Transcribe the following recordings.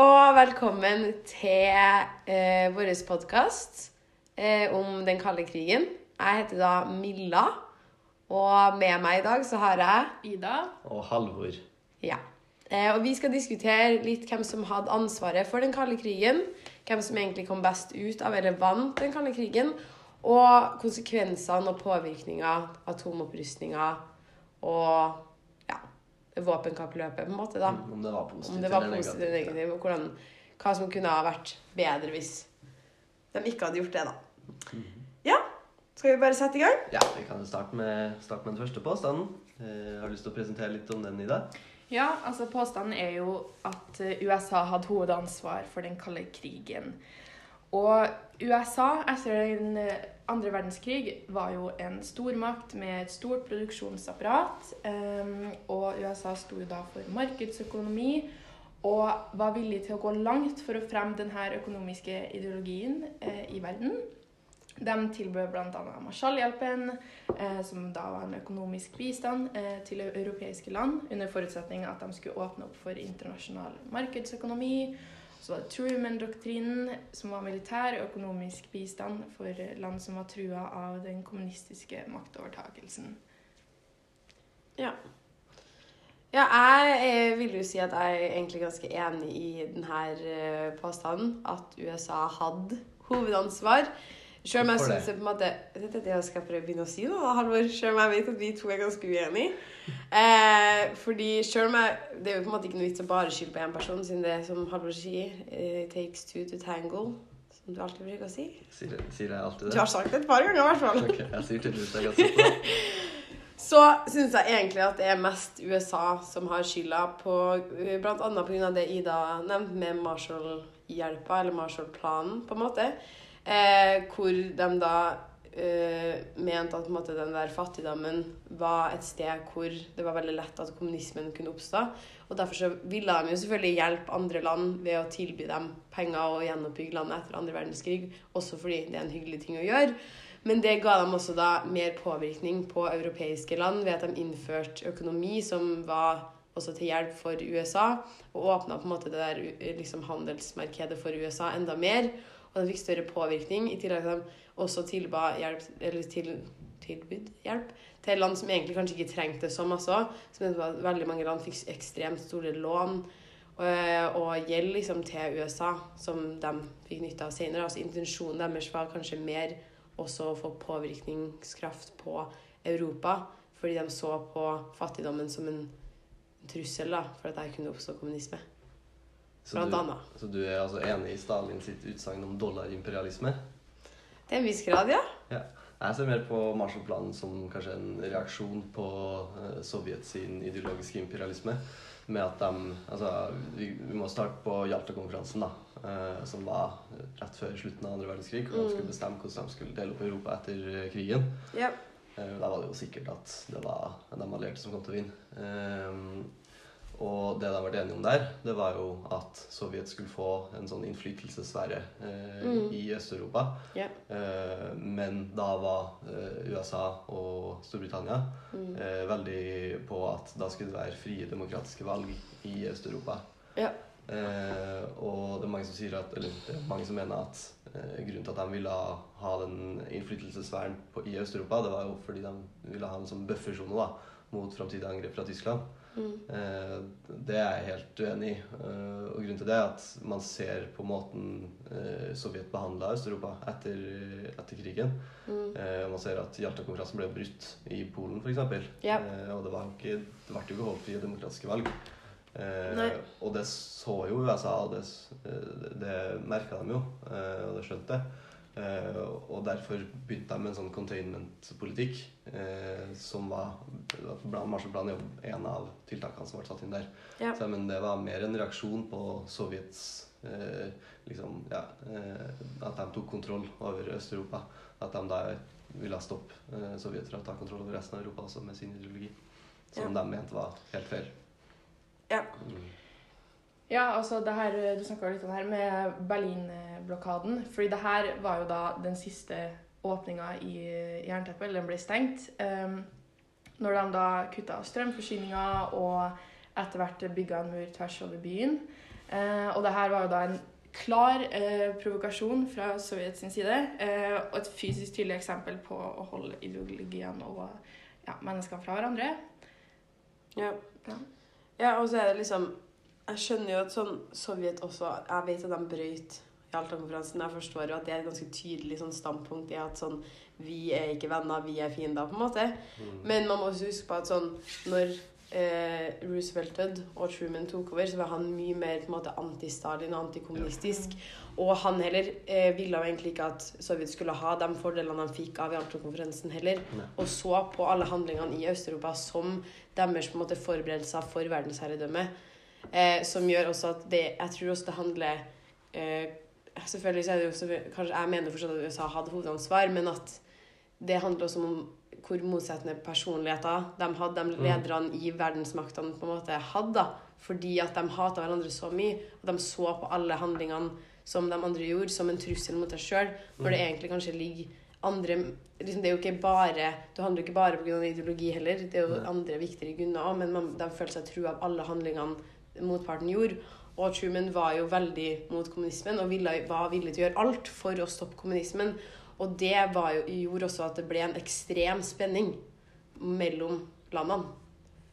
og velkommen til eh, vår podkast eh, om den kalde krigen. Jeg heter da Milla, og med meg i dag så har jeg Ida. Og Halvor. Ja. Eh, og vi skal diskutere litt hvem som hadde ansvaret for den kalde krigen. Hvem som egentlig kom best ut av eller vant den kalde krigen. Og konsekvensene og påvirkninga, atomopprustninga og våpenkappløpet, på en måte. da. Om det var positivt det var positivt eller negativt, og hvordan, hva som kunne ha vært bedre hvis de ikke hadde gjort det, da. Ja, skal vi bare sette i gang? Ja, Vi kan jo starte med, starte med den første påstanden. Eh, har du lyst til å presentere litt om den, Ida? Ja, altså Påstanden er jo at eh, USA hadde hovedansvar for den kalde krigen. Og USA etter den eh, andre verdenskrig var jo en stormakt med et stort produksjonsapparat. og USA sto jo da for markedsøkonomi og var villig til å gå langt for å fremme denne økonomiske ideologien eh, i verden. De tilbød bl.a. Marshallhjelpen, eh, som da var en økonomisk bistand eh, til europeiske land, under forutsetning at de skulle åpne opp for internasjonal markedsøkonomi. Så var det Truman-doktrinen, som var militær og økonomisk bistand for land som var trua av den kommunistiske maktovertakelsen. Ja. Ja, jeg jeg vil jo si at jeg er egentlig ganske enig i denne eh, påstanden. At USA hadde hovedansvar. Selv om jeg syns det? på en måte Dette er det jeg skal prøve å begynne å si nå, Halvor. Selv om jeg vet at vi to er ganske uenige. Eh, fordi selv om jeg Det er jo på en måte ikke noe vits å bare skylde på én person, siden det er som Halvor sier, eh, it takes two to tangle. Som du alltid bruker å si. Sier, sier jeg alltid det? Du har sagt det et par ganger, i hvert fall. Ok, jeg sier tydeligvis det ganske ofte. Så syns jeg egentlig at det er mest USA som har skylda på Blant annet pga. det Ida nevnte med Marshall-hjelpa, eller Marshall-planen, på en måte. Eh, hvor de da eh, mente at måte, den der fattigdommen var et sted hvor det var veldig lett at kommunismen kunne oppstå. Og derfor så ville de jo selvfølgelig hjelpe andre land ved å tilby dem penger og gjenoppbygge landet etter andre verdenskrig, også fordi det er en hyggelig ting å gjøre. Men det ga dem også da mer påvirkning på europeiske land ved at de innførte økonomi som var også til hjelp for USA, og åpna på en måte det der liksom, handelsmarkedet for USA enda mer. Og de fikk større påvirkning, i tillegg til at de også tilba hjelp, eller til, tilbud hjelp til land som egentlig kanskje ikke trengte det så masse. At veldig mange land fikk ekstremt store lån og, og gjeld liksom, til USA, som de fikk nytte av senere. Altså intensjonen deres var kanskje mer også å få påvirkningskraft på Europa, fordi de så på fattigdommen som en trussel da, for at der kunne oppstå kommunisme. Så Blant du, annet. så du er altså enig i Stalin sitt utsagn om dollarimperialisme? Til en viss grad, ja. Jeg ser mer på Marshallplanen som kanskje en reaksjon på eh, Sovjet sin ideologiske imperialisme. Med at de Altså, vi, vi må starte på Jalta-konferansen, da. eh, som var rett før slutten av andre verdenskrig. Hvor de skulle bestemme hvordan de skulle dele opp Europa etter eh, krigen. ja. Da var det jo sikkert at det var de allierte som kom til å vinne. Og det de har vært enige om der, det var jo at Sovjet skulle få en sånn innflytelsessfære eh, Mm. i Øst-Europa. Yeah. Eh, men da var eh, USA og Storbritannia Mm. eh, veldig på at da skulle det være frie demokratiske valg i Øst-Europa. Yeah. Eh, og det er mange som sier at Eller det er mange som mener at eh, grunnen til at de ville ha den innflytelsessfæren i Øst-Europa, det var jo fordi de ville ha en sånn buffersone mot framtidige angrep fra Tyskland. Mm. Det er jeg helt uenig i. Eh, og grunnen til det er at man ser på måten eh, Sovjet behandla Øst-Europa etter, etter krigen. Mm. Man ser at Hjalta-konferansen ble brutt i Polen, f.eks. Eh, og det, var ikke, det ble jo ikke holdt frie demokratiske valg. Nei. og det så jo USA, og det, det merka de jo, og det skjønte det. Eh, og derfor begynte de med en sånn containment-politikk, eh, som var Marshallplanen jobb en av tiltakene som ble satt inn der. Ja. Så, men det var mer en reaksjon på Sovjets eh, liksom, ja, At de tok kontroll over Øst-Europa. At de da ville stoppe Sovjet fra å ta kontroll over resten av Europa også med sin ideologi. Som Ja. de mente var helt feil. Ja. Mm. Ja, altså det her, Du snakka litt om det her med Berlin-blokaden. fordi det her var jo da den siste åpninga i jernteppet, eller den ble stengt. Um, når de da kutta strømforsyninga og etter hvert bygga en mur tvers over byen. Uh, og det her var jo da en klar uh, provokasjon fra Sovjets side, Uh, og et fysisk tydelig eksempel på å holde ideologien og ja, menneskene fra hverandre. Ja. Ja. ja, og så er det liksom Jeg skjønner jo at sånn Sovjet også Jeg vet at de brøyt Jalta-konferansen. Jeg forstår jo at det er et ganske tydelig sånn standpunkt i at sånn Vi er ikke venner, vi er fiender, på en måte. Mm. Men man må også huske på at sånn Når eh, Roosevelt døde og Truman tok over, så var han mye mer på en måte anti-Stalin og antikommunistisk. Og han heller eh, ville jo egentlig ikke at Sovjet skulle ha de fordelene de fikk av Jalta-konferansen heller. Nei. Og så på alle handlingene i Øst-Europa som deres på en måte forberedelser for verdensherredømme. Eh, som gjør også at det Jeg tror også det handler eh, Selvfølgelig så er det jo Kanskje jeg mener fortsatt at USA hadde hovedansvar, men at det handler også om hvor motsettende personligheter de hadde, de lederne i verdensmaktene på en måte hadde. Fordi at de hata hverandre så mye, og de så på alle handlingene som de andre gjorde, som en trussel mot seg sjøl, når det egentlig kanskje ligger andre liksom Det er jo ikke bare Du handler ikke bare pga. ideologi heller, det er jo andre viktigere grunner òg, men man, de følte seg trua av alle handlingene motparten gjorde. Og Truman var jo veldig mot kommunismen og ville, var villig til å gjøre alt for å stoppe kommunismen. Og det var jo, gjorde også at det ble en ekstrem spenning mellom landene.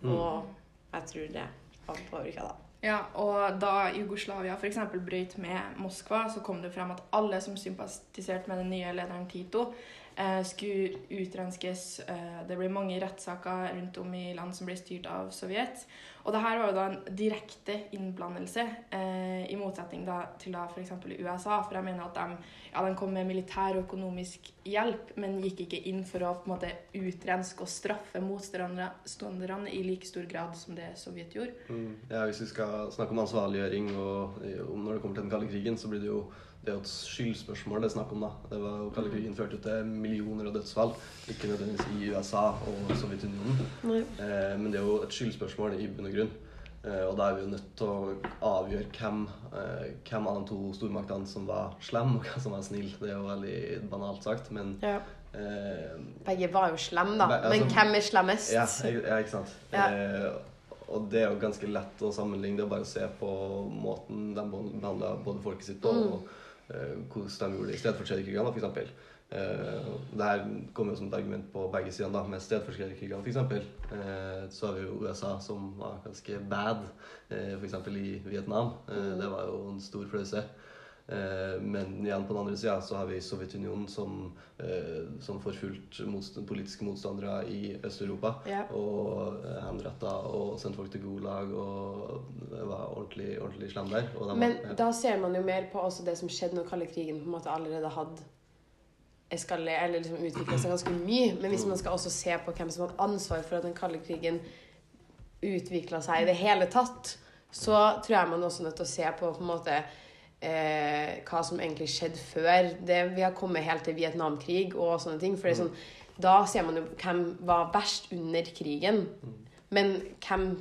Mm. Og jeg tror det har påvirka, da. Ja, og da Jugoslavia f.eks. brøt med Moskva, så kom det frem at alle som sympatiserte med den nye lederen Tito, eh, skulle utrenskes. Eh, det ble mange rettssaker rundt om i land som ble styrt av Sovjet. Og det her var jo da en direkte innblandelse, eh, i motsetning da, til da f.eks. USA. For jeg mener at de, ja, de kom med militær og økonomisk hjelp, men gikk ikke inn for å på en måte utrenske og straffe motstanderne i like stor grad som det Sovjet gjorde. Mm. Ja, Hvis vi skal snakke om ansvarliggjøring og og når det kommer til den kalde krigen, så blir det jo det er jo et skyldspørsmål det er snakk om. da. Det var jo Kalde krigen førte jo til millioner av dødsfall. Ikke nødvendigvis i USA og Sovjetunionen. Eh, men det er jo et skyldspørsmål i bunn og grunn. Eh, og da er vi jo nødt til å avgjøre hvem, eh, hvem av de to stormaktene som var slem, og hvem som var snill. Det er jo veldig banalt sagt, men Ja. eh, Begge var jo slemme, da. Be- altså- Men hvem er slemmest? ja, ja, ikke sant. Ja. Eh, og det er jo ganske lett å sammenligne. Det er bare å se på måten de behandla både folket sitt på, Mm. og hvordan de gjorde det i stedfortrederkrigene, f.eks. Uh, det her kommer jo som et argument på begge sider. da, Med stedfortrederkrigene, f.eks. Uh, så har vi jo USA, som var ganske bad, f.eks. i Vietnam. Eh, Mm. det var jo en stor flause. Eh, men igjen på den andre sida så har vi Sovjetunionen som, eh, som forfulgte motst politiske motstandere i Øst-Europa. Ja. Og eh, henretta og sendte folk til Gulag og det var ordentlig, ordentlig slem der. De Men ja. da ser man jo mer på også det som skjedde når kalde krigen på en måte allerede hadde eskalert, eller liksom utvikla seg ganske mye. Men hvis man skal også se på hvem som hadde ansvar for at den kalde krigen utvikla seg i det hele tatt, så tror jeg man også er nødt til å se på på en måte eh, hva som egentlig skjedde før det vi har kommet helt til Vietnamkrig og sånne ting. For det er sånn, da ser man jo hvem var verst under krigen. Men hvem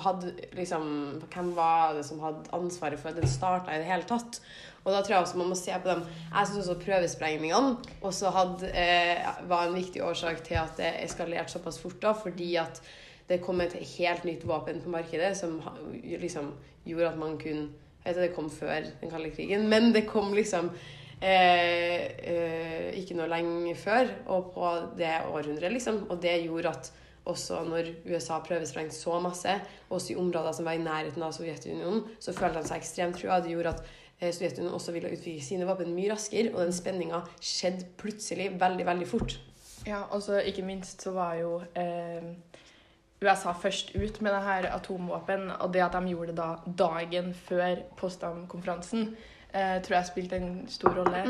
hadde liksom Hvem var det som hadde ansvaret for at den starta i det hele tatt? Og da tror jeg også man må se på dem. Jeg syns også prøvesprengningene også hadde, eh, var en viktig årsak til at det eskalerte såpass fort. da, Fordi at det kom et helt nytt våpen på markedet som liksom gjorde at man kunne Jeg vet det kom før den kalde krigen, men det kom liksom eh, eh, ikke noe lenge før, og på det århundret, liksom. Og det gjorde at også når USA prøvesprengte så masse, også i områder som var i nærheten av Sovjetunionen, så følte de seg ekstremt trua. Det gjorde at eh, Sovjetunionen også ville utvikle sine våpen mye raskere, og den spenninga skjedde plutselig veldig, veldig fort. Ja, og så ikke minst så var jo eh, USA først ut med det her atomvåpen, og det at de gjorde det da dagen før Potsdam-konferansen, eh, tror jeg spilte en stor rolle.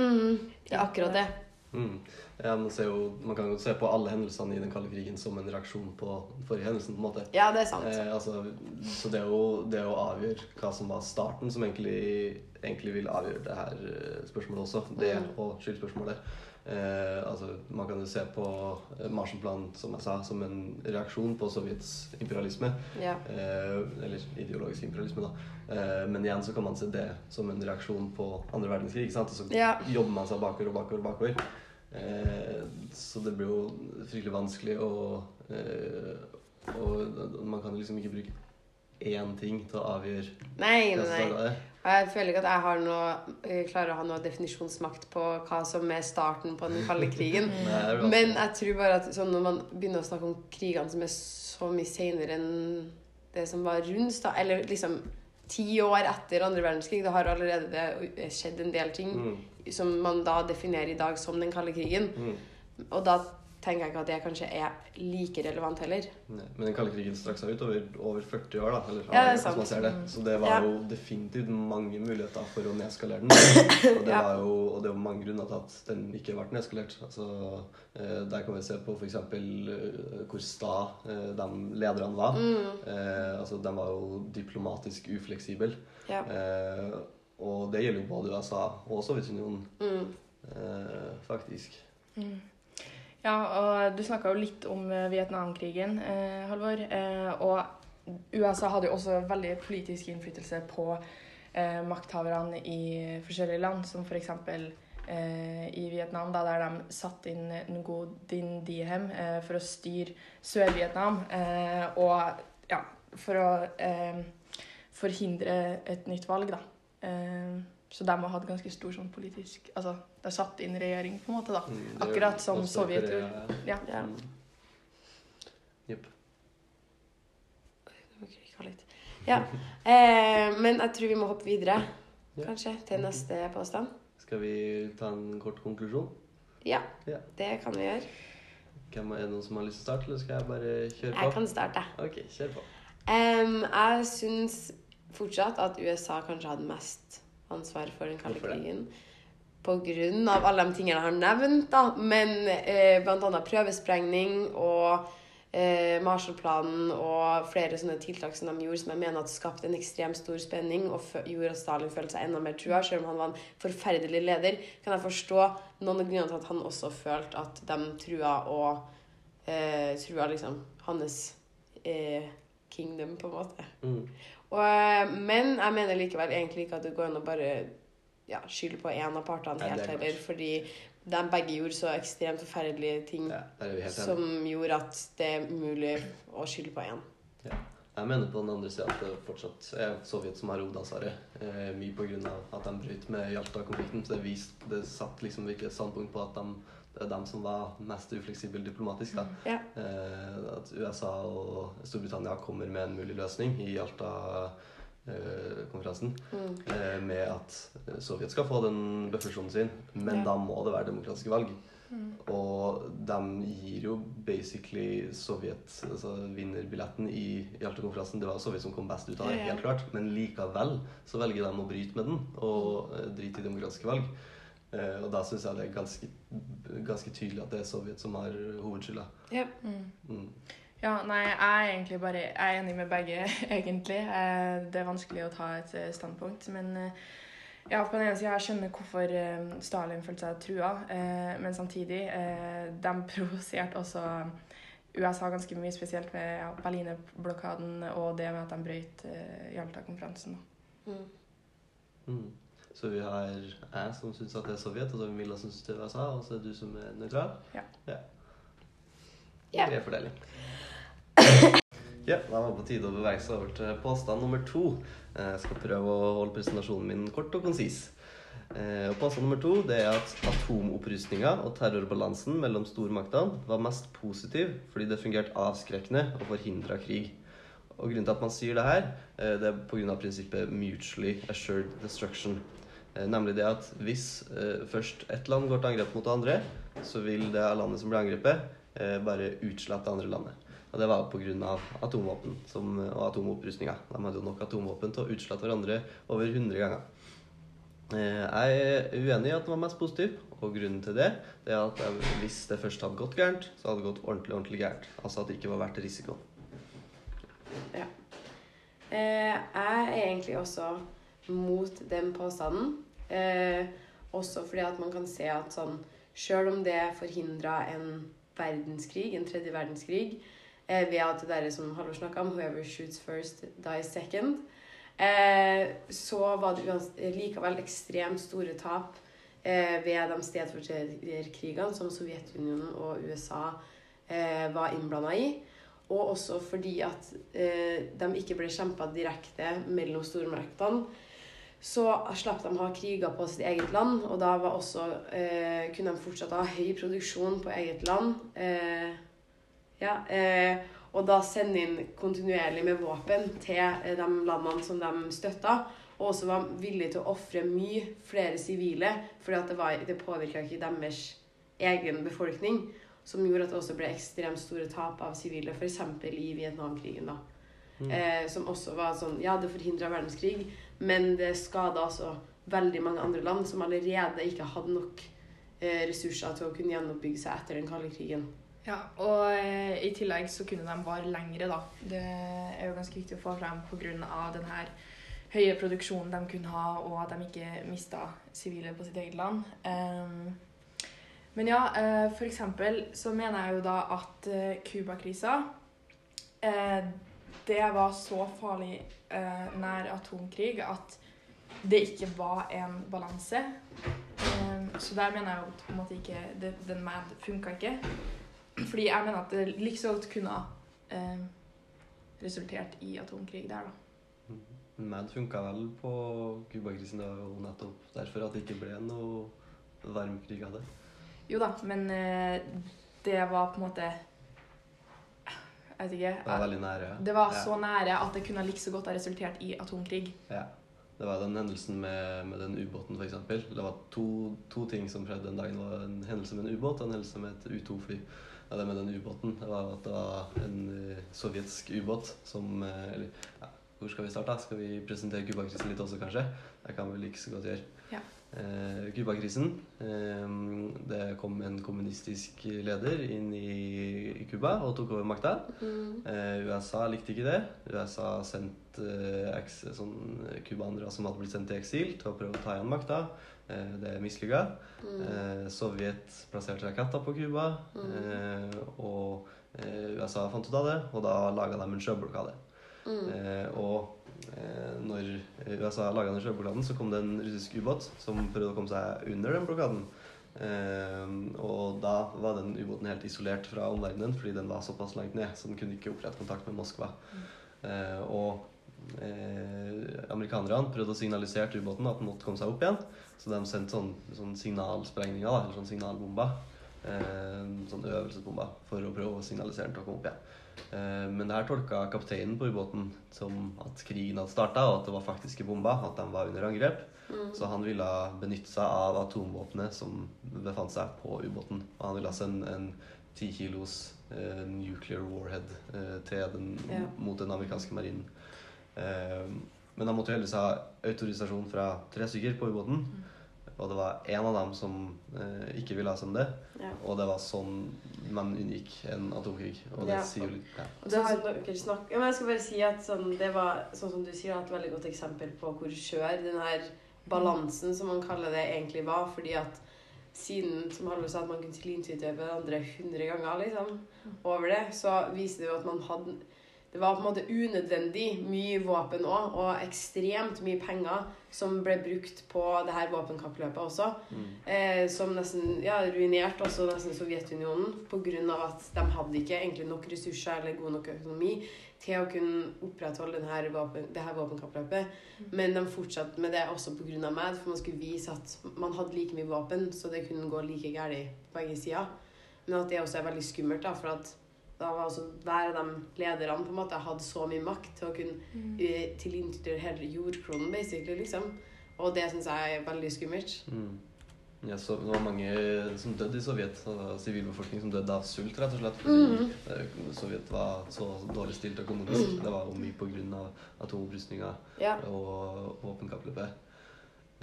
Det er akkurat det. Mm. Ja, man, ser jo, man kan jo se på alle hendelsene i den kalde krigen som en reaksjon på den forrige hendelsen. på en måte. Ja, det er sant. Eh, altså, så det er jo det å avgjøre hva som var starten, som egentlig, egentlig vil avgjøre det her eh, spørsmålet også. Det Mm. og skyldspørsmålet. Eh, altså, man kan jo se på eh, Marshallplanen som jeg sa, som en reaksjon på Sovjets imperialisme. Ja. Eh, eller ideologisk imperialisme, da. Eh, men igjen så kan man se det som en reaksjon på andre verdenskrig. ikke sant? Og så Ja. jobber man seg bakover og bakover. bakover. Eh, så det blir jo fryktelig vanskelig å eh, Og man kan liksom ikke bruke én ting til å avgjøre Nei, nei, nei. jeg føler ikke at jeg har noe, eh, klarer å ha noe definisjonsmakt på hva som er starten på den kalde krigen. Nei, Men jeg tror bare at sånn når man begynner å snakke om krigene som er så mye senere enn det som var rundt, da, eller liksom ti år etter andre verdenskrig, da har allerede det skjedd en del ting mm, som man da definerer i dag som den kalde krigen. mm. Og da tenker jeg ikke at det kanskje er like relevant heller. Nei, Men den kalde krigen strakk seg ut over, over 40 år, da. Eller, Ja, det er sant. man ser det. Så det var Ja. jo definitivt mange muligheter for å nedskalere den. Og det, Ja. var jo, og det er jo mange grunner til at den ikke ble nedskalert. Altså, eh, der kan vi se på f.eks. Uh, hvor sta eh, de lederne var. Mm. Eh, altså, de var jo diplomatisk ufleksible. Ja. Eh, og det gjelder jo både USA og Sovjetunionen, Mm. eh, faktisk. Mm. Ja, og du snakka jo litt om eh, Vietnamkrigen, eh, Halvor. Eh, og USA hadde jo også veldig politisk innflytelse på eh, makthaverne i forskjellige land, som f.eks. Eh, i Vietnam, da, der de satte inn Ngo Dinh Diem for å styre Sør-Vietnam. Eh, og ja, for å forhindre et nytt valg, da. Så de har hatt ganske stor sånn politisk Altså, de satt inn regjering, på en måte, da. Mm, Akkurat som Sovjet gjorde. Ja. Ja. Mm. Jepp. Ja. Eh, men jeg tror vi må hoppe videre, Ja. kanskje, til neste påstand. Skal vi ta en kort konklusjon? Ja, Ja. det kan vi gjøre. Hvem er det noen som har lyst til å starte, eller skal jeg bare kjøre på? Jeg kan starte. Ok, kjør på. Um, jeg syns fortsatt at USA kanskje hadde mest ansvar for den kalde krigen. På grunn av alle de tingene jeg har nevnt, da. Men eh, annet prøvesprengning og eh, Marshallplanen og flere sånne tiltak som de gjorde, som jeg mener at skapte en ekstremt stor spenning og gjorde at Stalin følte seg enda mer trua, selv om han var en forferdelig leder. Kan jeg forstå noen av grunnene til at han også følte at de trua og eh, trua liksom hans eh, kingdom, på en måte. Mm. Og, eh, men jeg mener likevel egentlig ikke at det går an å bare ja, skylde på én av partene helt er heller, fordi de begge gjorde så ekstremt forferdelige ting Ja, som gjorde at det er umulig å skylde på én. Jeg mener på den andre sida at det fortsatt er Sovjet som har hovedansvaret. Eh, mye av at de brøt med Jalta-konflikten. Så det, vist, det satt liksom virkelig et standpunkt på at de, det er dem som var mest ufleksible diplomatisk. da. Ja. Eh, at USA og Storbritannia kommer med en mulig løsning i Jalta-konferansen. Mm. eh, med at Sovjet skal få den buffersonen sin, men Ja. da må det være demokratiske valg. Mm. Og de gir jo basically Sovjet altså vinnerbilletten i Hjaltekonferansen. Det var Sovjet som kom best ut av det, helt klart. Men likevel så velger de å bryte med den og eh, drite i demokratiske valg. Eh, og da syns jeg det er ganske, ganske tydelig at det er Sovjet som har hovedskylda. Yep. Mm. Mm. Ja, nei, jeg er egentlig bare Jeg er enig med begge, egentlig. Eh, Det er vanskelig å ta et standpunkt. Men ja, på den ene sida jeg skjønner hvorfor eh, Stalin følte seg trua, eh, men samtidig eh, De provoserte også USA ganske mye, spesielt med ja, Berlinerblokaden og det med at de brøt Jalta-konferansen. Mm. Mm. Så vi har jeg som syns at det er Sovjet, og så har vi Milla som syns det er USA, og så er du som er nøytral. Ja. ja. Ja. Grei fordeling. Ja, da var det på tide å bevege seg over til påstand nummer to. Jeg skal prøve å holde presentasjonen min kort og konsis. Eh, og Påstand nummer to det er at atomopprustninga og terrorbalansen mellom stormaktene var mest positiv fordi det fungerte avskrekkende og forhindra krig. Og Grunnen til at man sier det her, eh, det er pga. prinsippet mutually assured destruction. Eh, Nemlig det at hvis eh, først ett land går til angrep mot det andre, så vil det landet som blir angrepet, eh, bare utslette det andre landet. Og det var pga. atomvåpen som, og atomopprustninga. De hadde jo nok atomvåpen til å utslette hverandre over 100 ganger. Eh, Jeg er uenig i at den var mest positiv, og grunnen til det, det er at hvis det først hadde gått gærent, så hadde det gått ordentlig ordentlig gærent. Altså at det ikke var verdt risikoen. Ja. jeg er egentlig også mot den påstanden. Eh, også fordi at man kan se at sånn Sjøl om det forhindra en verdenskrig, en tredje verdenskrig, eh, ved at det der som Halvor snakka om, 'whoever shoots first, dies second', eh, så var det likevel ekstremt store tap eh, ved de stedfortrederkrigene som Sovjetunionen og USA eh, var innblanda i. og også fordi at eh, de ikke ble kjempa direkte mellom stormaktene, så slapp de ha kriger på sitt eget land, og da også, eh, kunne de fortsatt ha høy produksjon på eget land. Eh, ja, eh, og da sende inn kontinuerlig med våpen til eh, de landene som de støtta. Og også var villig til å ofre mye flere sivile, fordi at det, var- det påvirka ikke deres egen befolkning. Som gjorde at det også ble ekstremt store tap av sivile, f.eks. i Vietnamkrigen. da. Mm. Eh, som også var sånn Ja, det forhindra verdenskrig, men det skada altså veldig mange andre land som allerede ikke hadde nok eh, ressurser til å kunne gjenoppbygge seg etter den kalde krigen. Ja, og eh, i tillegg så kunne de vare lengre, da. Det er jo ganske viktig å få frem pga. den her høye produksjonen de kunne ha, og at de ikke mista sivile på sitt eget land. Ehm, men ja, eh, for eksempel så mener jeg jo da at eh, Cuba-krisa eh, Det var så farlig eh, nær atomkrig at det ikke var en balanse. Ehm, så der mener jeg jo på en måte ikke det, den MAD funka ikke. Fordi jeg mener at det godt kunne eh, resultert i atomkrig der, da. MAD funka vel på Cuba-krisen. Det var jo nettopp derfor at det ikke ble noe varm krig av det. Jo da, men eh, det var på en måte Jeg vet ikke. Det var veldig nære. Det var Ja. så nære at det kunne like så godt ha resultert i atomkrig. Ja. Det var den hendelsen med, med den ubåten, f.eks. Det var to, to ting som skjedde den dagen. Det var en hendelse med en ubåt og en hendelse med et U2-fly. Ja, det med den ubåten det var at det var en eh, sovjetsk ubåt som eh, Eller ja, hvor skal vi starte? Skal vi presentere Cuba-krisen litt også, kanskje? Det kan vi like så godt gjøre. Ja. Eh, Cuba-krisen. Eh, det kom en kommunistisk leder inn i, Cuba og tok over makta. Eh, USA likte ikke det. USA sendte eh, sånn cubanere som hadde blitt sendt til eksil, til å prøve å ta igjen makta. Eh, det mislykka. Eh, Sovjet plasserte raketter på Cuba, eh, og eh, USA fant ut av det, og da laga de en sjøblokade. Eh, og eh, når USA laga den sjøblokaden, så kom det en russisk ubåt som prøvde å komme seg under den blokaden. Eh, og da var den ubåten helt isolert fra omverdenen fordi den var såpass langt ned, så den kunne ikke opprette kontakt med Moskva. Eh, og eh, amerikanerne prøvde å signalisere til ubåten at den måtte komme seg opp igjen. Så de sendte sånn, sånn signalsprengninger, da, eller sånn signalbomber. Eh, sånn øvelsesbomber for å prøve å signalisere den til å komme opp igjen. Eh, men det her tolka kapteinen på ubåten som at krigen hadde starta, og at det var faktiske bomber, at de var under angrep. Så han ville benytte seg av atomvåpenet som befant seg på ubåten. Og han ville sende en ti kilos eh, nuclear warhead eh, til den, Ja. mot den amerikanske marinen. Eh, men han måtte heldigvis ha autorisasjon fra tre stykker på ubåten. Og det var én av dem som eh, ikke ville ha det. Ja. Og det var sånn man unngikk en atomkrig. Og det Ja. sier jo litt ja. Og det har dere snakk... ja, men jeg skal bare si at sånn, det var, sånn som du sier, et veldig godt eksempel på hvor skjør den her balansen, som man kaller det, egentlig var. Fordi at siden som Halvor sa, at man kunne tilintuitere hverandre 100 ganger liksom, over det, så viser det jo at man hadde Det var på en måte unødvendig mye våpen òg, og ekstremt mye penger som ble brukt på det her våpenkappløpet også. Mm. Eh, som nesten ja, ruinerte også nesten Sovjetunionen pga. at de hadde ikke egentlig nok ressurser eller god nok økonomi til å kunne opprettholde den våpen, det her våpenkappløpet. Men de fortsatte med det også pga. meg, for man skulle vise at man hadde like mye våpen, så det kunne gå like galt på begge sider. Men at det også er veldig skummelt, da, for at altså hver av de lederne på en måte hadde så mye makt til å kunne mm. tilintetgjøre hele jordkloden, basically, liksom. Og det syns jeg er veldig skummelt. Mm. Ja, så det var mange som døde i Sovjet. Sivilbefolkning som døde av sult, rett og slett. Fordi Mhm. eh, Sovjet var så dårlig stilt økonomisk. Det var jo mye pga. atomopprustninga Ja. og våpenkappløpet.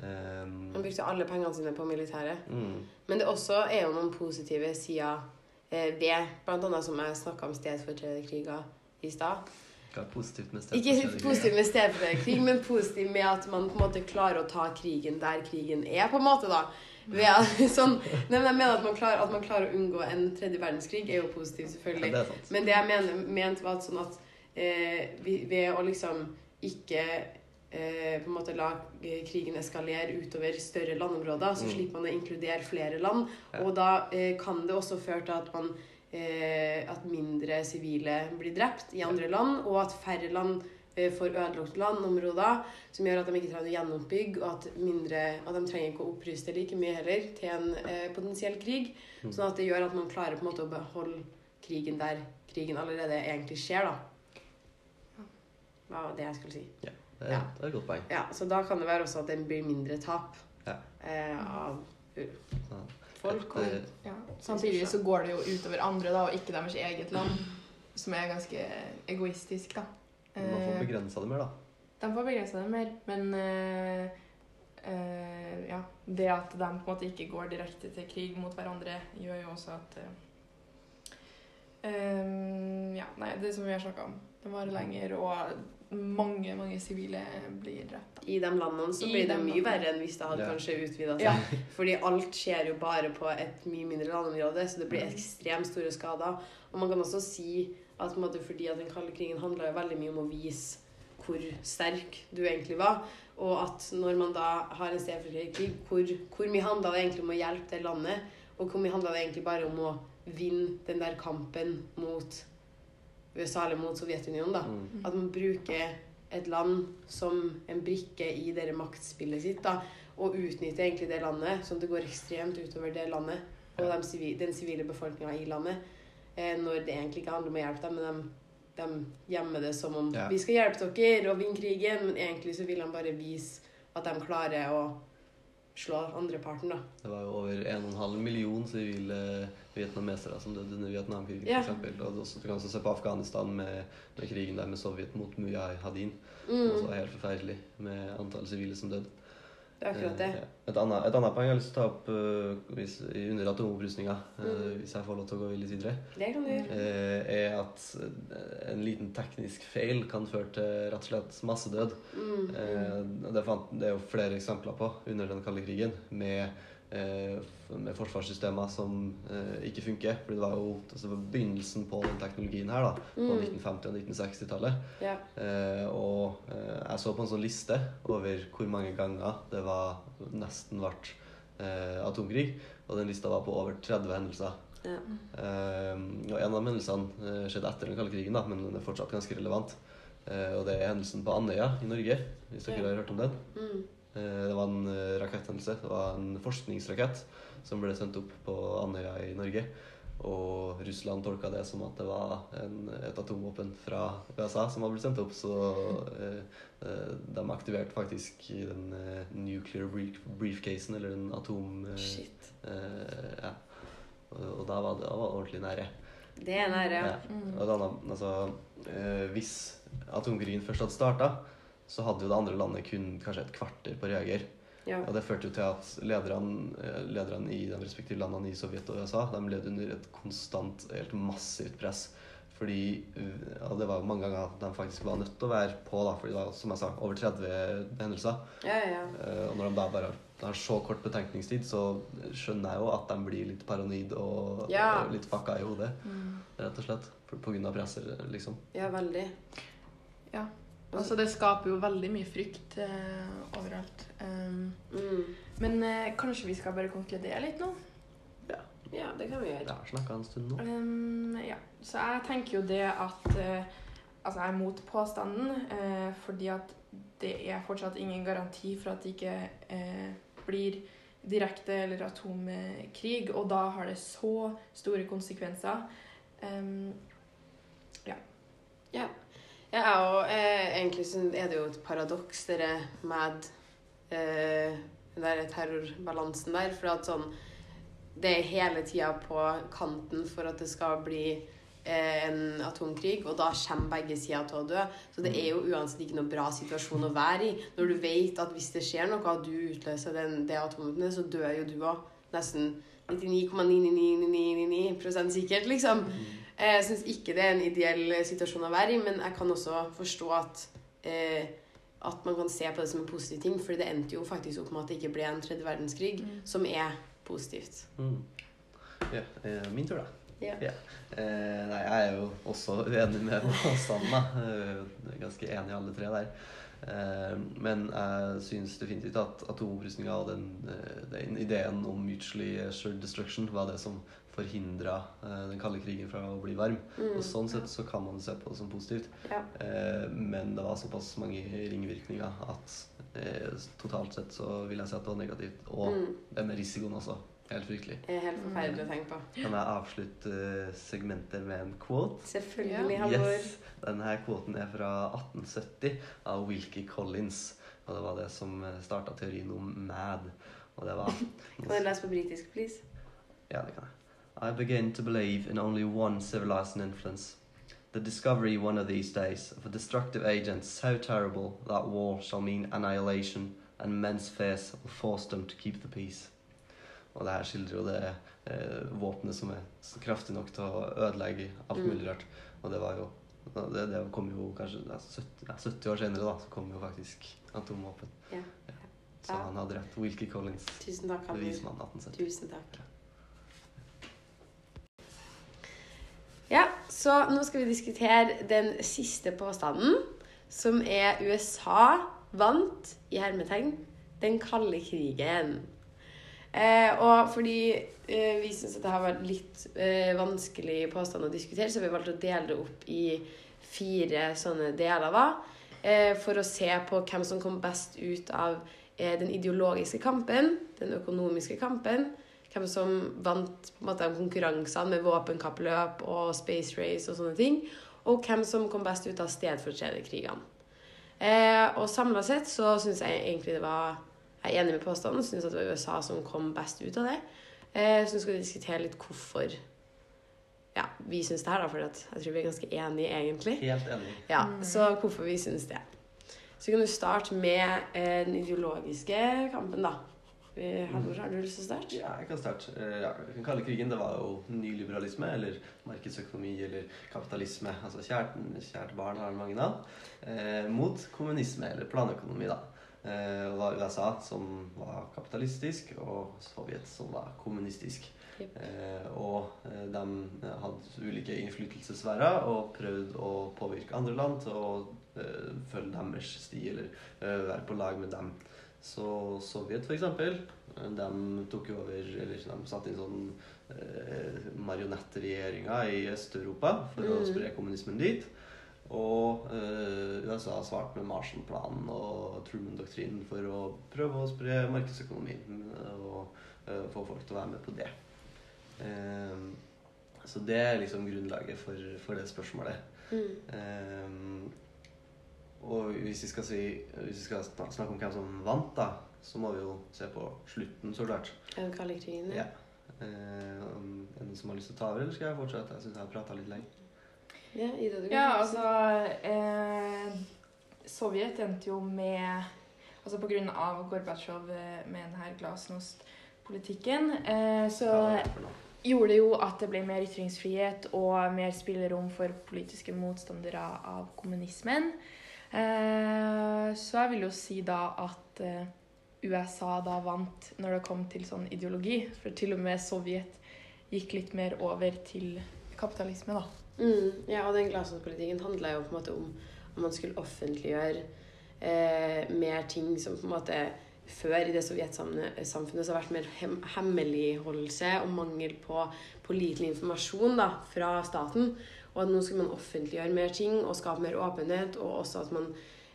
Um, Han brukte alle pengene sine på militæret. mm, Men det også er jo noen positive sider eh, ved blant annet som jeg snakka om stedfortrederkriger i stad. hva er positivt med Ikke stedfortrederkrig? krig med stedfortrederkrig, men positivt med at man på en måte klarer å ta krigen der krigen er, på en måte, da. At- sånn, nei, men jeg mener at man, klarer, at man klarer å unngå en tredje verdenskrig, er jo positivt, Ja, selvfølgelig. det er. Men det jeg mener, mente var at sånn at eh, ved å liksom ikke eh, på en måte la eh, krigen eskalere utover større landområder, så Mm. slipper man å inkludere flere land. Ja. Og da eh, kan det også føre til at man eh, at mindre sivile blir drept i andre land, og at færre land eh, får ødelagt landområder, som gjør at de ikke trenger å gjenoppbygge, og at, mindre, at de trenger ikke å oppruste like mye heller til en eh, potensiell krig. Mm. Sånn at det gjør at man klarer på en måte å beholde krigen der krigen allerede egentlig skjer, da. Hva var det jeg skulle si? Det Ja. det er et godt poeng. Ja, Så da kan det være også at det blir mindre tap Ja. eh, av Ja. folk. Et, eh, Og, Ja. Samtidig så går det jo utover andre, da, og ikke deres eget land. Som er ganske egoistisk, da. man får Eh, begrensa det mer, da. De får begrensa det mer, men eh, eh, ja, det at de på en måte ikke går direkte til krig mot hverandre, gjør jo også at eh, eh, Ja, nei, det som vi har snakka om. Det varer lenger, og mange, mange sivile blir drept. I de landene så blir det mye verre enn hvis det hadde Ja. kanskje utvida seg. Ja. Fordi alt skjer jo bare på et mye mindre landområde, så det blir Mm. ekstremt store skader. Og man kan også si at på en måte, fordi at den kalde krigen handla jo veldig mye om å vise hvor sterk du egentlig var, og at når man da har en stedfortrederkrig, krig, hvor, hvor mye handla det egentlig om å hjelpe det landet, og hvor mye handla det egentlig bare om å vinne den der kampen mot USA eller mot Sovjetunionen, da. Mm. At man bruker et land som en brikke i det maktspillet sitt, da, og utnytter egentlig det landet, sånn at det går ekstremt utover det landet og Ja. dem den sivile befolkninga i landet, eh, når det egentlig ikke handler om å hjelpe dem, men de, de gjemmer det som om Ja. vi skal hjelpe dere og vinne krigen, men egentlig så vil de bare vise at de klarer å slå andreparten, da. Det var jo over 1,5 million sivile vietnamesere som døde under Vietnamkrigen. Ja. Eksempel. og du kan også se på Afghanistan med, med krigen der med Sovjet mot Mujahedin. Mm, var helt forferdelig med antall sivile som døde. Det er akkurat det. Eh, Et annet, et annet poeng jeg har lyst til å ta opp uh, hvis, under atomopprustninga, eh, Mm. hvis jeg får lov til å gå litt videre, Det kan du gjøre. Uh, er at en liten teknisk feil kan føre til rett og slett massedød. Mm. Det, det er jo flere eksempler på under den kalde krigen med, med forsvarssystemer som eh, ikke funker. For det var jo altså, begynnelsen på den teknologien her da, på Mm. 1950- og 1960-tallet. Ja. Eh, og eh, jeg så på en sånn liste over hvor mange ganger det var nesten ble eh, atomkrig. Og den lista var på over 30 hendelser. Ja. Eh, og en av hendelsene eh, skjedde etter den kalde krigen, da, men den er fortsatt ganske relevant. Eh, og det er hendelsen på Andøya i Norge, hvis dere Ja. har hørt om den. Mm. Eh, det var en eh, raketthendelse. Det var en forskningsrakett som ble sendt opp på Andøya i Norge. Og Russland tolka det som at det var en, et atomvåpen fra USA som hadde blitt sendt opp. Så eh, eh, de aktiverte faktisk den eh, nuclear brief briefcasen, eller den atom... Eh, Shit. eh, ja. Og, og da var det, var ordentlig nære. Det er nære. Ja. ja. Og da, altså, eh, hvis atomkrigen først hadde starta, så hadde jo det andre landet kun kanskje et kvarter på å reagere. Ja. Og det førte jo til at lederne, eh, lederne i de respektive landene i Sovjet og USA de levde under et konstant, helt massivt press. Fordi eh, ja, Det var mange ganger at de faktisk var nødt til å være på, da, fordi det var som jeg sa, over 30 hendelser. Ja, ja. Eh, Og når de da bare har så kort betenkningstid, så skjønner jeg jo at de blir litt paranoid og eh, litt fucka i hodet, Mm. rett og slett. På, på grunn av presset, liksom. ja, veldig. Ja. Altså, det skaper jo veldig mye frykt eh, overalt. Um, Mm. men eh, kanskje vi skal bare konkludere litt nå? Ja, det kan vi gjøre. Vi har snakka en stund nå. Um, ja. Så jeg tenker jo det at eh, Altså, jeg er mot påstanden, eh, fordi at det er fortsatt ingen garanti for at det ikke eh, blir direkte eller atomkrig, og da har det så store konsekvenser. Um, Ja, og eh, egentlig er det jo et paradoks, dere med eh, den der terrorbalansen der. For at sånn Det er hele tida på kanten for at det skal bli eh, en atomkrig, og da kommer begge sider til å dø. Så det er jo uansett ikke noe bra situasjon å være i. Når du vet at hvis det skjer noe, og du utløser den, det atomvåpenet, så dør jo du òg. Nesten 99,99999 sikkert, liksom. Eh, Jeg syns ikke det er en ideell situasjon å være i, men jeg kan også forstå at eh, at man kan se på det som en positiv ting, for det endte jo faktisk opp med at det ikke ble en tredje verdenskrig, Mm. som er positivt. Mm. Ja, eh, min tur, da. Ja. Eh, nei, jeg er jo også uenig med Sanna. Eh, ganske enig i alle tre der. Eh, men jeg syns definitivt at atomopprustninga og den, eh, den ideen om mutually assured destruction var det som forhindra eh, den kalde krigen fra å bli varm. Mm. Og sånn sett så kan man se på det som positivt. Ja. Eh, men det var såpass mange ringvirkninger at eh, totalt sett så vil jeg si at det var negativt. Og Mm. det med risikoen også. Helt fryktelig. Er helt forferdelig å tenke på. Kan jeg avslutte eh, segmentet med en quote? Selvfølgelig, Halvor. Yes. Denne kvoten er fra 1870 av Wilkie Collins. Og det var det som starta teorien om MAD. Og det var Kan du lese på britisk, please? Ja, det kan jeg. I begin to believe in only one civilizing influence. The discovery one of these days of a destructive agent so terrible that war shall mean annihilation and men's fears will force them to keep the peace. Og det her skildrer jo det eh, våpenet som er kraftig nok til å ødelegge alt Mm. mulig rart. Og det var jo det, det kom jo kanskje ja, 70, 70 år senere, da, så kom jo faktisk atomvåpen. Ja. Så Ja. han hadde rett. Wilkie Collins, Tusen takk, bevismann 1870. Tusen takk. Ja, så nå skal vi diskutere den siste påstanden, som er USA vant, i hermetegn, den kalde krigen. Eh, og fordi eh, vi syns det har vært litt eh, vanskelig påstand å diskutere, så har vi valgt å dele det opp i fire sånne deler, da. Eh, for å se på hvem som kom best ut av eh, den ideologiske kampen, den økonomiske kampen, hvem som vant på en måte, konkurransene med våpenkappløp og space race og sånne ting, og hvem som kom best ut av stedfortrederkrigene. Eh, og samla sett så syns jeg egentlig det var Jeg er enig med påstanden. Syns det var USA som kom best ut av det. Eh, så nå skal vi diskutere litt hvorfor ja, vi syns det her, da. For jeg tror vi er ganske enige, egentlig. Helt enig. Ja, Så hvorfor vi syns det. Så kan du starte med eh, den ideologiske kampen, da. Eh, Halvor, har du lyst til å starte? Ja, jeg kan starte. Eh, Ja, den kalde krigen det var jo nyliberalisme, eller markedsøkonomi, eller kapitalisme. Altså kjært, kjært barn har mange navn. Eh, mot kommunisme, eller planøkonomi, da. Eh, og var USA som var kapitalistisk, og Sovjet som var kommunistisk. Yep. Eh, og eh, de hadde ulike innflytelsessfærer og prøvde å påvirke andre land til å eh, følge deres sti, eller være på lag med dem. Så Sovjet, eh, de tok jo over Eller de satte inn sånn eh, marionettregjeringer i Øst-Europa for å Mm. spre kommunismen dit. Og eh, USA svarte med Marshall-planen og Truman-doktrinen for å prøve å spre markedsøkonomien og eh, få folk til å være med på det. Eh, så det er liksom grunnlaget for, for det spørsmålet. Mm. Og hvis vi skal, si, hvis vi skal snakke om hvem som vant, da, så må vi jo se på slutten, så klart. Den kalde krigen, Ja. Eh, en som har lyst til å ta over, eller skal jeg fortsette? Jeg syns jeg har prata litt lenge. Ja, Ida, du kan Ja, altså eh, Sovjet endte jo med Altså på grunn av Gorbatsjov eh, med denne glasnost-politikken, eh, så gjorde det jo at det ble mer ytringsfrihet og mer spillerom for politiske motstandere av kommunismen. Eh, så jeg vil jo si da at eh, USA da vant når det kom til sånn ideologi. For til og med Sovjet gikk litt mer over til kapitalisme, da. Mm, ja, og den glasnospolitikken handla jo på en måte om om man skulle offentliggjøre eh, mer ting som på en måte før i det sovjetsamfunnet så har vært mer hem hemmeligholdelse og mangel på pålitelig informasjon da, fra staten. Og at nå skulle man offentliggjøre mer ting og skape mer åpenhet, og også at man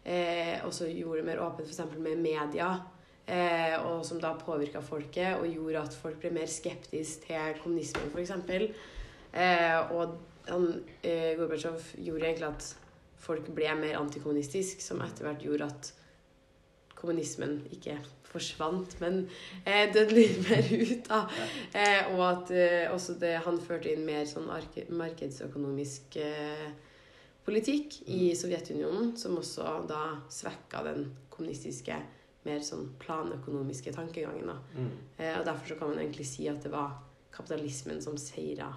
eh, også gjorde det mer åpent f.eks. med media. Eh, og som da påvirka folket og gjorde at folk ble mer skeptiske til kommunismen, f.eks. Eh, og han, eh, Gorbatsjov gjorde egentlig at folk ble mer antikommunistisk, som etter hvert gjorde at kommunismen ikke forsvant, men eh, døde litt mer ut. da. Eh, og at eh, også det, han førte inn mer sånn markedsøkonomisk eh, politikk i Sovjetunionen, som også da svekka den kommunistiske, mer sånn planøkonomiske tankegangen. da. Mm. Eh, og derfor så kan man egentlig si at det var kapitalismen som seira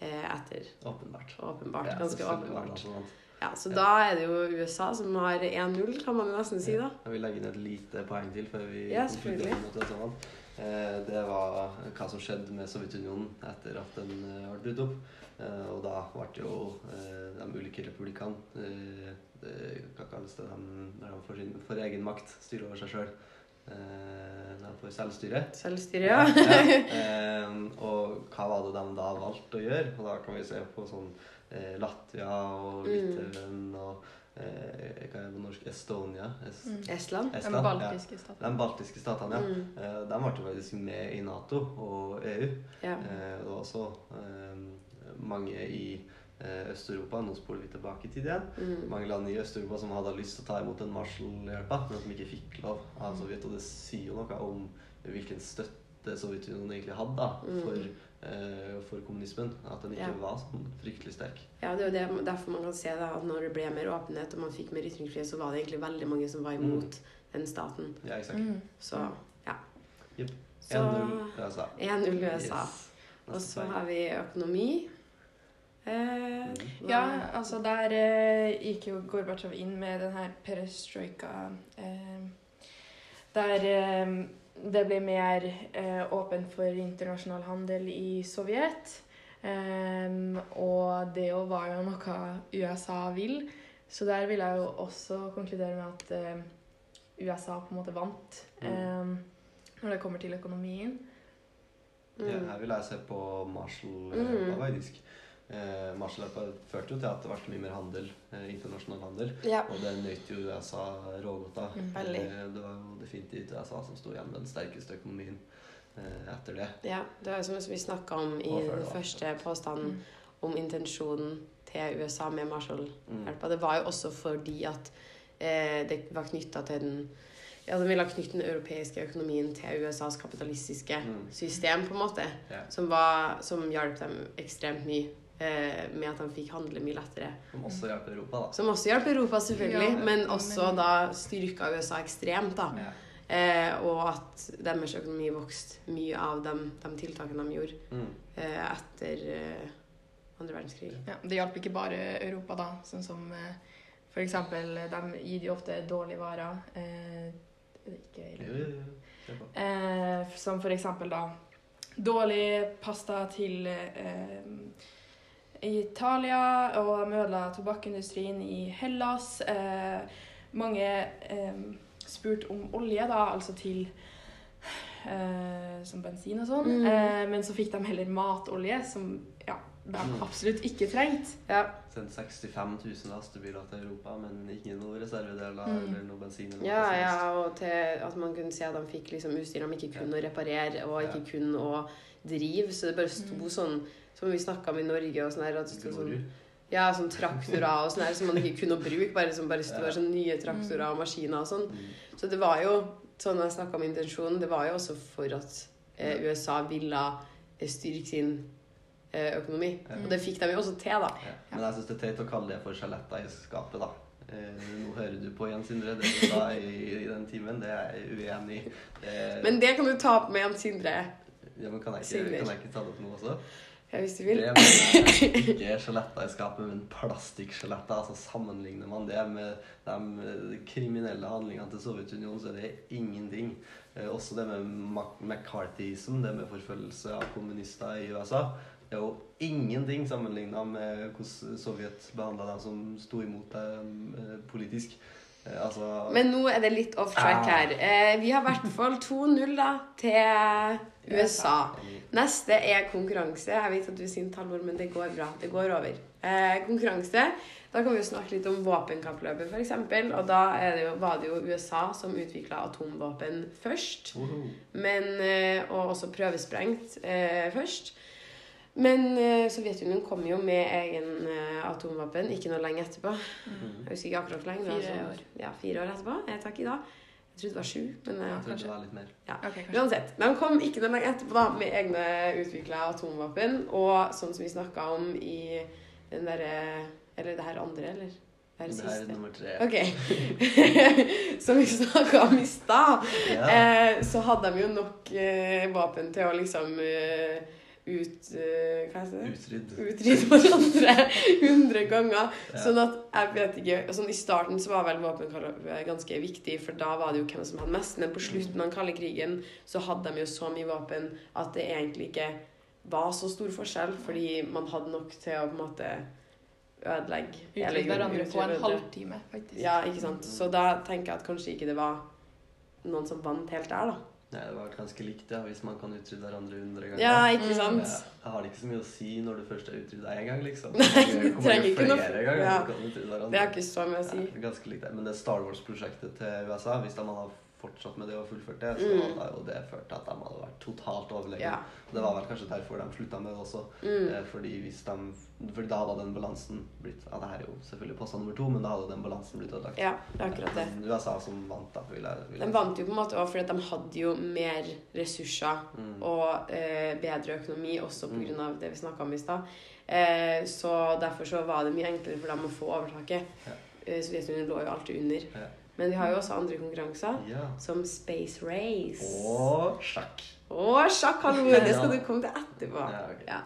eh, etter. Åpenbart. Åpenbart. Ganske åpenbart. Ja, Så da er det jo USA som har 1-0, kan man nesten si, da. Jeg vil legge inn et lite poeng til før vi Ja, konkluderer selvfølgelig. med at det var sånn. Eh, Det var hva som skjedde med Sovjetunionen etter at den eh, ble brutt opp. Eh, Og da ble jo eh, de ulike republikkene eh, det- Hva kalles det de, når de får, sin, får egen makt, styrer over seg sjøl? De får selvstyre. Selvstyre, ja. ja. Eh, og hva var det de da valgte å gjøre? Og da kan vi se på sånn Latvia og Mm. Litauen og eh, hva er det på norsk? Estonia? Es Mm. Estland? De baltiske statene. De baltiske statene, ja. Mm. Eh, de ble faktisk med i Nato og EU. Ja. Eh, det var også eh, mange i eh, Øst-Europa, nå spoler vi tilbake i tid igjen, Mm. mange land i Øst-Europa som hadde lyst til å ta imot den Marshall-hjelpa, men som ikke fikk lov av Sovjet. Og det sier jo noe om hvilken støtte Sovjetunionen egentlig hadde da, Mm. for, eh, for kommunismen. At den ikke Ja. var sånn fryktelig sterk. Ja, det er jo det, derfor man kan se da, at når det ble mer åpenhet og man fikk mer ytringsfrihet, så var det egentlig veldig mange som var imot den staten. Ja, exakt. Mm. Så ja. Yep. Så 1-0 USA. 1-0 USA. Yes. Og så har vi økonomi. Eh, Mm. Ja, altså der eh, gikk jo Gorbatsjov inn med den her perestrojka eh, Der eh, det ble mer eh, åpent for internasjonal handel i Sovjet. Um, og det jo var jo noe USA vil. Så der vil jeg jo også konkludere med at eh, USA på en måte vant um, når det kommer til økonomien. Ja, Mm. her vil jeg se på Marshall Mm. mm. faktisk. Eh, Marshall førte jo til at det ble mye mer handel, eh, internasjonal handel. Ja. Og det nøt jo USA rågodt av. Mm. Eh, det var jo definitivt USA som sto igjen med den sterkeste økonomien eh, etter det. ja. Det var jo som vi snakka om i før den første påstanden Mm. om intensjonen til USA med Marshall-hjelpa. Mm. Det var jo også fordi at eh, det var knytta til den ja, De ville knytte den europeiske økonomien til USAs kapitalistiske Mm. system, på en måte. Yeah. Som, var, som hjalp dem ekstremt mye med at de fikk handle mye lettere. Som også hjelper Europa, da. Som også hjalp Europa, selvfølgelig, Ja, men også da styrka USA ekstremt. da. Ja. Eh, og at deres økonomi vokste mye av de, de tiltakene de gjorde Mm. eh, etter eh, andre verdenskrig. Ja, det hjalp ikke bare Europa, da. Sånn som eh, eksempel De gir jo ofte dårlige varer. Eh, ikke, Jo, jo, jo. Eh, som for eksempel da dårlig pasta til eh, Italia, og de ødela tobakkindustrien i Hellas. Eh, mange eh, spurte om olje, da, altså til eh, som bensin og sånn. Mm. Eh, men så fikk de heller matolje, som ja, de Mm. absolutt ikke trengte. Ja. Sendt 65 000 lastebiler til Europa, men ikke noe reservedeler Mm. eller noe bensin. Eller noe Ja, ja, og til at man kunne se at de fikk liksom utstyr de ikke kunne å reparere, og ikke kunne å drive. Så det bare sto Mm. sånn, som vi snakka om i Norge, og sånn her, at det sto sånn Ja, sånn traktorer og sånn her som man ikke kunne bruke, bare som bare stod, Ja. sånn nye traktorer og maskiner og sånn. Mm. Så det var jo, sånn jeg snakka om intensjonen, det var jo også for at eh, USA ville eh, styrke sin eh, økonomi. Ja. Og det fikk de jo også til, da. Ja. Men jeg syns det er teit å kalle det for skjeletter i skapet, da. Eh, nå hører du på Jens Sindre. Det du sa i, i den timen, det er jeg uenig i. Men det kan du ta opp med Jens Sindre ja, men kan, jeg ikke, kan jeg ikke ta det opp nå også? ja, hvis du vil. Det med ikke er skjeletter i skapet, men plastikkskjeletter. Altså Sammenligner man det med de eh, kriminelle handlingene til Sovjetunionen, så er det ingenting. Eh, også det med McCarthyism, det med forfølgelse av kommunister i USA. Det er jo ingenting sammenligna med hvordan Sovjet behandla dem som sto imot dem eh, politisk. Altså Men nå er det litt off track Ah. her. Eh, vi har i hvert fall 2-0 til USA. Neste er konkurranse. Jeg vet at du er sint, Halvor, men det går bra. Det går over. Eh, konkurranse. Da kan vi jo snakke litt om våpenkappløpet, f.eks. Og da er det jo, var det jo USA som utvikla atomvåpen først. Men, eh, og også prøvesprengt eh, først. Men eh, Sovjetunionen kom jo med egen eh, atomvåpen ikke noe lenge etterpå. Mhm. Jeg husker ikke akkurat hvor lenge. Fire sånn- år. Ja, fire år etterpå. Jeg takk i da. Jeg trodde det var sju. Men eh, Jeg kanskje. det var litt mer. Ja. kanskje. Uansett. De kom ikke noe lenge etterpå da, med egne utvikla atomvåpen. Og sånn som vi snakka om i den derre Eller det her andre, eller? Det her Det her er nummer tre. Ok. som vi snakka om i stad, Ja. eh, så hadde de jo nok eh, våpen til å liksom eh, ut... Eh, hva heter det? Utrydd. Utrydde hverandre hundre ganger. Ja. Sånn at, jeg vet ikke, sånn I starten så var vel våpenkappløpet ganske viktig, for da var det jo hvem som hadde mest. Men på slutten av den kalde krigen så hadde de jo så mye våpen at det egentlig ikke var så stor forskjell, fordi man hadde nok til å på en måte ødelegge Utrydde hverandre på en halvtime, faktisk. Ja, ikke sant. Så da tenker jeg at kanskje ikke det var noen som vant helt der, da. Nei, det var ganske likt, ja, hvis man kan utrydde hverandre hundre ganger. Ja, ikke sant? Mm. Jeg har det ikke så mye å si når du først er utrydda én gang, liksom. Nei, du kommer trenger ikke noe- ganger, ja. Det har ikke så mye å si. Ja, det ganske likt det. Men det Star Wars-prosjektet til USA, hvis man hadde fortsatt med det og fullført det, så Mm. hadde jo det ført til at de hadde vært totalt overlegne. Ja. Det var vel kanskje derfor de slutta med det også. Mm. Eh, Fordi, de, fordi da hadde den balansen blitt Ja, det her er jo selvfølgelig påstand nummer to, men da hadde den balansen blitt ødelagt. Ja, det er akkurat det. Men USA som vant, da, vil jeg, vil De vant jo på en måte også fordi de hadde jo mer ressurser Mm. og eh, bedre økonomi, også Mm. pga. det vi snakka om i stad. Eh, så derfor så var det mye enklere for dem å få overtaket. Ja. Eh, Sovjetunionen lå jo alltid under. Ja. Men de har jo også andre konkurranser, Ja. som Space Race. Og sjakk. Og sjakk, hallo! Det skal du komme til etterpå. Ja, okay. Ja.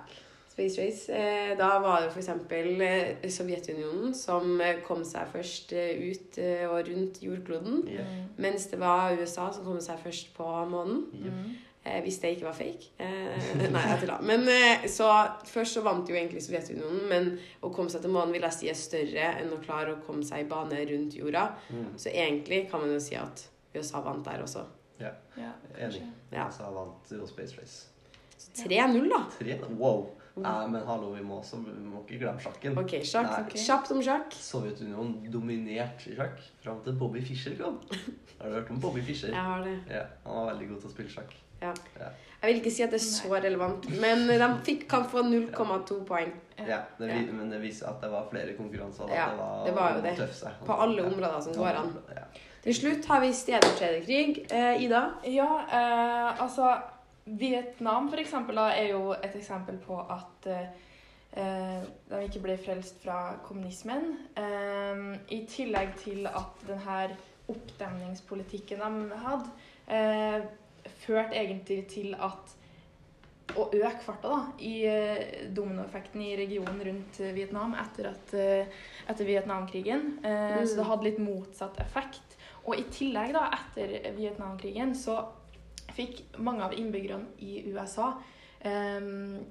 Space Race. Eh, da var det f.eks. Eh, Sovjetunionen som eh, kom seg først ut og rundt jordkloden. Yeah. Mens det var USA som kom seg først på månen. Jep. Eh, hvis det ikke var fake. Eh, nei, jeg tulla. Men eh, så først så vant jo egentlig Sovjetunionen, men å komme seg til månen vil jeg si er større enn å klare å komme seg i bane rundt jorda. Mm. Så egentlig kan man jo si at USA vant der også. Ja, Enig. kanskje. Ja. USA vant jo Space Race. Så 3-0, da. Tre? Wow. Nei, men hallo, vi må, også, vi må ikke glemme sjakken. Ok, sjakk. Nei. Ok. Kjapt om sjakk. Sovjetunionen dominerte i sjakk fram til Bobby Fischer kom. Har du hørt om Bobby Fischer? Jeg har det. Ja, Han var veldig god til å spille sjakk. Ja. Jeg vil ikke si at det er så relevant, men de fikk, kan få 0,2 poeng Ja, det, Ja. Men det viser at det var flere konkurranser. Da. Ja, det, var, det var jo det. tøffe på alle områder som går an. Til slutt har vi stedfortrederkrig. Eh, Ida? Ja, eh, altså Vietnam for eksempel da, er jo et eksempel på at eh, eh, de ikke ble frelst fra kommunismen. Eh, I tillegg til at denne oppdemningspolitikken de hadde, eh, førte egentlig til at å øke farta da, i eh, dominoeffekten i regionen rundt eh, Vietnam etter, at, eh, etter Vietnamkrigen. Mm. Så det hadde litt motsatt effekt. Og i tillegg, da, etter Vietnamkrigen, så fikk mange av innbyggerne i USA um,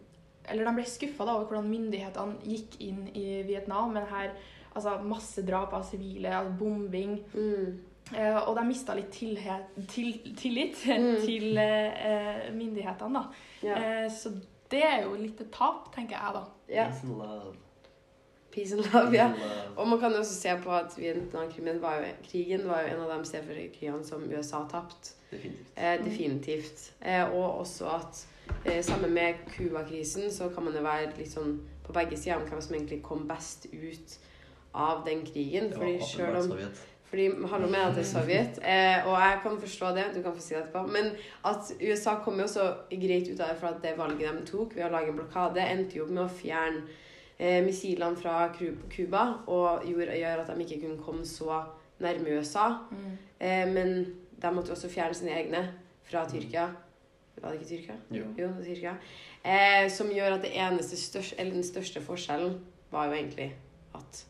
Eller de ble skuffa over hvordan myndighetene gikk inn i Vietnam med her, altså masse drap av sivile, altså bombing. Mm. Eh, og de mista litt til, tillit Mm. til uh, myndighetene, da. Yeah. Uh, så det er jo litt et tap, tenker jeg, da. Yeah. Peace and love. Peace and love, ja. Og man kan jo også se på at Vietnamkrigen var jo, krigen var jo en av de stedfortrederkrigene som USA tapte. Definitivt. Eh, definitivt. Eh, og også at eh, sammen med Cuba-krisen så kan man jo være litt sånn på begge sider om hvem som egentlig kom best ut av den krigen. Det var Fordi selv om Sovjet. Fordi hallo med at det er Sovjet, eh, og jeg kan forstå det, du kan få si det etterpå, men at USA kom jo så greit ut av det for at det valget de tok ved å lage en blokade, endte jo med å fjerne eh, missilene fra Cuba, og gjorde, gjør at de ikke kunne komme så nærme USA. Eh, men de måtte jo også fjerne sine egne fra Tyrkia. Var det ikke Tyrkia? Jo. Jo, Tyrkia. Eh, som gjør at det eneste største, eller den største forskjellen var jo egentlig at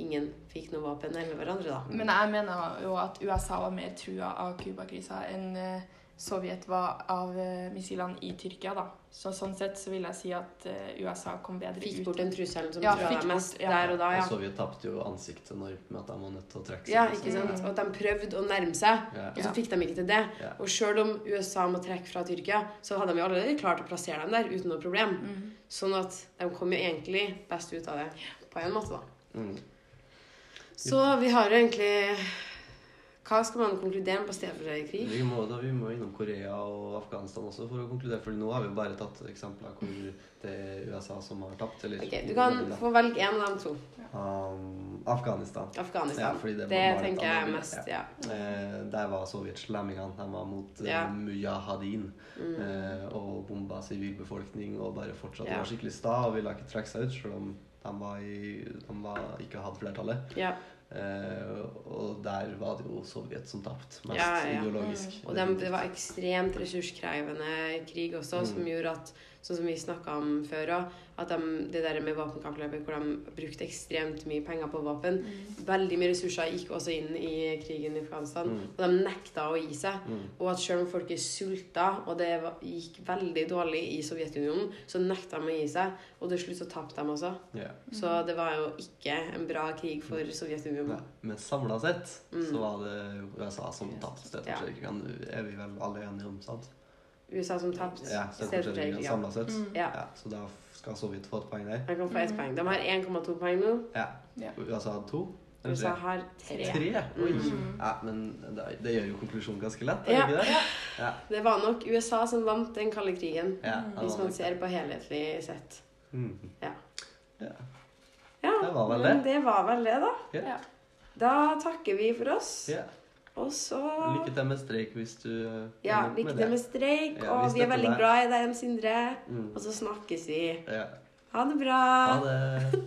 ingen fikk noe våpen eller hverandre, da. Men jeg mener jo at USA var mer trua av Cuba-krisa enn eh, Sovjet var av eh, missilene i Tyrkia, da. Så sånn sett så vil jeg si at eh, USA kom bedre Fikk ut. bort den trusselen som Ja, trua dem mest ja. der og da, ja. Og Sovjet tapte jo ansiktet når, med at de var nødt til å trekke seg. Ja, ikke sant? Og at de prøvde å nærme seg, Ja. og så fikk de ikke til det. Ja. Og sjøl om USA må trekke fra Tyrkia, så hadde de jo allerede klart å plassere dem der uten noe problem. Mm. Sånn at de kom jo egentlig best ut av det på en måte, da. Mm. Så vi har jo egentlig Hva skal man konkludere med på stedfortrederkrig? Vi må, da, vi må innom Korea og Afghanistan også for å konkludere, for nå har vi bare tatt eksempler hvor det er USA som har tapt. Eller, Ok, Du kan få velge en av de to. um, Afghanistan. Afghanistan. Ja, det det tenker jeg er mest, ja. ja. Eh, der var sovjetslemmingene. De var mot eh, Ja. mujahadin Mm. eh, og bomba sivilbefolkning og bare fortsatt Ja. var skikkelig sta og ville ikke trekke seg ut, selv om de, var i, de var, ikke hadde flertallet. ja. Eh, og der var det jo Sovjet som tapte, mest Ja, ja. ideologisk. Og de, det var ekstremt ressurskrevende krig også, som Mm. gjorde at Sånn som vi snakka om før òg, at de, det der med våpenkappløpet hvor de brukte ekstremt mye penger på våpen Veldig mye ressurser gikk også inn i krigen i Afghanistan, Mm. og de nekta å gi seg. Mm. Og at selv om folk er sulta, og det gikk veldig dårlig i Sovjetunionen, så nekta de å gi seg. Og til slutt så tapte de også. Yeah. Så det var jo ikke en bra krig for Sovjetunionen. Nei, Men samla sett Mm. så var det USA som tapte. Ja. Det er vi vel alle enige om, sant? USA som tapte. Ja, ja. samla sett. Mm. Ja. Ja, så da skal Sovjet få et poeng der. Jeg kan få ett poeng. De har 1,2 poeng nå. Ja. Ja. USA hadde to? USA har tre. Tre? Oi. Mm. Ja, men det, det gjør jo konklusjonen ganske lett, Ja. er det ikke det? Ja. Det var nok USA som vant den kalde krigen, ja Mm. hvis man nok- ser på helhetlig sett. Mm. Ja. Ja. Ja, Det var vel men det. det var vel det, da. Da takker vi for oss. Ja. Og så Lykke til med streik hvis du Ja, lykke til med streik, Ja, og vi er veldig glad i deg, Sindre. Mm. Og så snakkes vi. Ja. Ha det bra. Ha det.